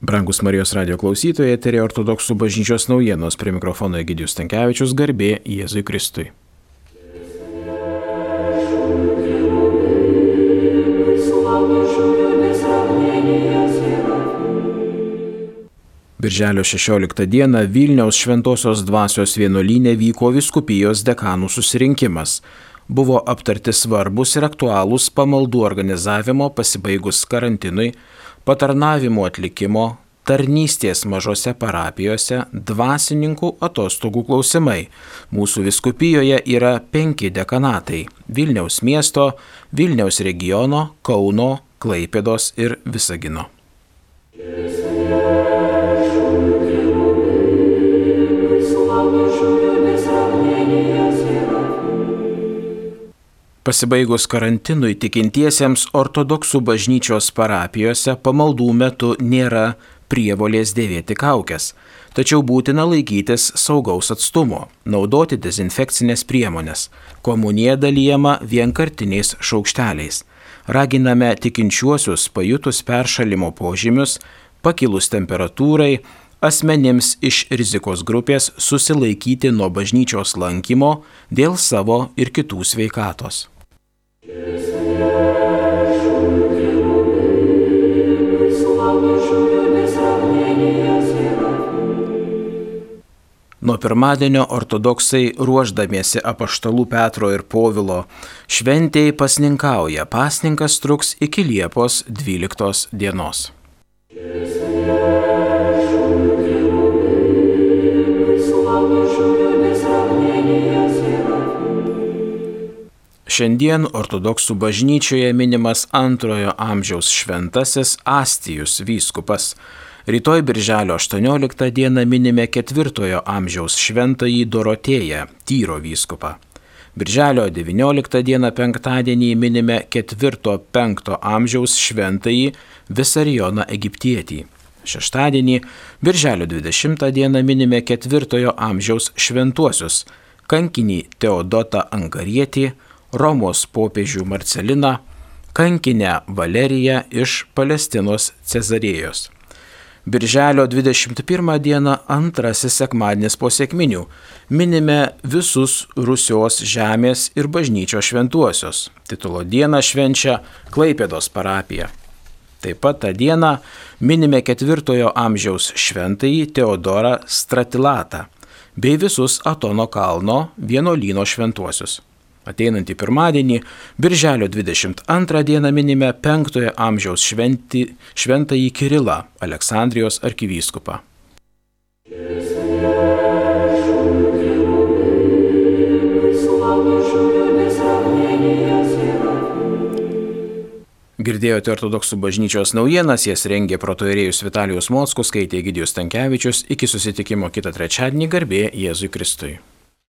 Brangus Marijos radio klausytojai, eterė ortodoksų bažnyčios naujienos prie mikrofono Egidijus Tankievičius garbė Jėzui Kristui. Birželio 16 dieną Vilniaus Šventojios dvasios vienuolynė vyko viskupijos dekanų susirinkimas. Buvo aptarti svarbus ir aktualūs pamaldų organizavimo pasibaigus karantinui patarnavimo atlikimo, tarnystės mažose parapijose, dvasininkų atostogų klausimai. Mūsų viskupijoje yra penki dekanatai - Vilniaus miesto, Vilniaus regiono, Kauno, Klaipėdos ir Visagino. Pasibaigus karantinui tikintiesiems ortodoksų bažnyčios parapijose pamaldų metu nėra prievolės dėvėti kaukės, tačiau būtina laikytis saugaus atstumo, naudoti dezinfekcinės priemonės, komunija dalyjama vienkartiniais šaukšteliais. Raginame tikinčiuosius pajutus peršalimo požymius, pakilus temperatūrai, asmenims iš rizikos grupės susilaikyti nuo bažnyčios lankymo dėl savo ir kitų sveikatos. Nuo pirmadienio ortodoksai ruoždamiesi apaštalų Petro ir Povilo šventėjai pasninkauja. Pasninkas truks iki Liepos 12 dienos. Šiandien ortodoksų bažnyčioje minimas antrojo amžiaus šventasis Astijus vyskupas. Rytoj birželio 18 dieną minime ketvirtojo amžiaus šventąjį Dorotėją, Tyro vyskupą. Birželio 19 dieną penktadienį minime ketvirto-penkto amžiaus šventąjį Visarijoną Egiptietį. Šeštadienį, birželio 20 dieną minime ketvirtojo amžiaus šventuosius - kankinį Teodotą Angarietį, Romos popiežių Marceliną, kankinę Valeriją iš Palestinos Cezarėjos. Birželio 21 dieną antrasis sekmadienis po sėkminių minime visus Rusios žemės ir bažnyčio šventuosius. Titulo dieną švenčia Klaipėdos parapija. Taip pat tą dieną minime ketvirtojo amžiaus šventąjį Teodorą Stratilatą bei visus Atono kalno vienuolyno šventuosius. Ateinantį pirmadienį, birželio 22 dieną minime 5 amžiaus šventi, šventąjį Kirilą, Aleksandrijos arkivyskupą. Girdėjote ortodoksų bažnyčios naujienas, jas rengė protoerėjus Vitalijus Mockus, skaitė Gidijus Tankievičius, iki susitikimo kitą trečiadienį garbė Jėzui Kristui.